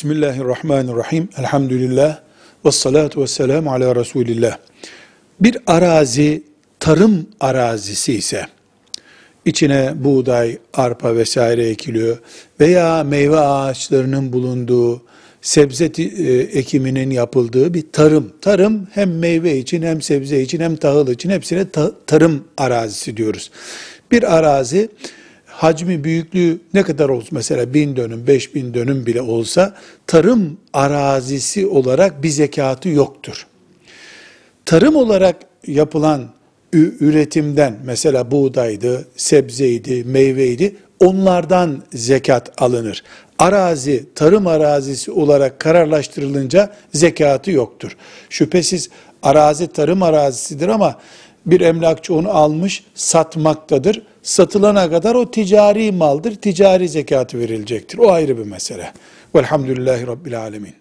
Bismillahirrahmanirrahim. Elhamdülillah. Ve salatu ve selamu ala Resulillah. Bir arazi tarım arazisi ise, içine buğday, arpa vesaire ekiliyor veya meyve ağaçlarının bulunduğu, sebze e, ekiminin yapıldığı bir tarım. Tarım hem meyve için hem sebze için hem tahıl için hepsine ta- tarım arazisi diyoruz. Bir arazi hacmi büyüklüğü ne kadar olsun mesela bin dönüm, beş bin dönüm bile olsa tarım arazisi olarak bir zekatı yoktur. Tarım olarak yapılan üretimden mesela buğdaydı, sebzeydi, meyveydi onlardan zekat alınır. Arazi tarım arazisi olarak kararlaştırılınca zekatı yoktur. Şüphesiz arazi tarım arazisidir ama bir emlakçı onu almış satmaktadır. Satılana kadar o ticari maldır. Ticari zekatı verilecektir. O ayrı bir mesele. Velhamdülillahi Rabbil Alemin.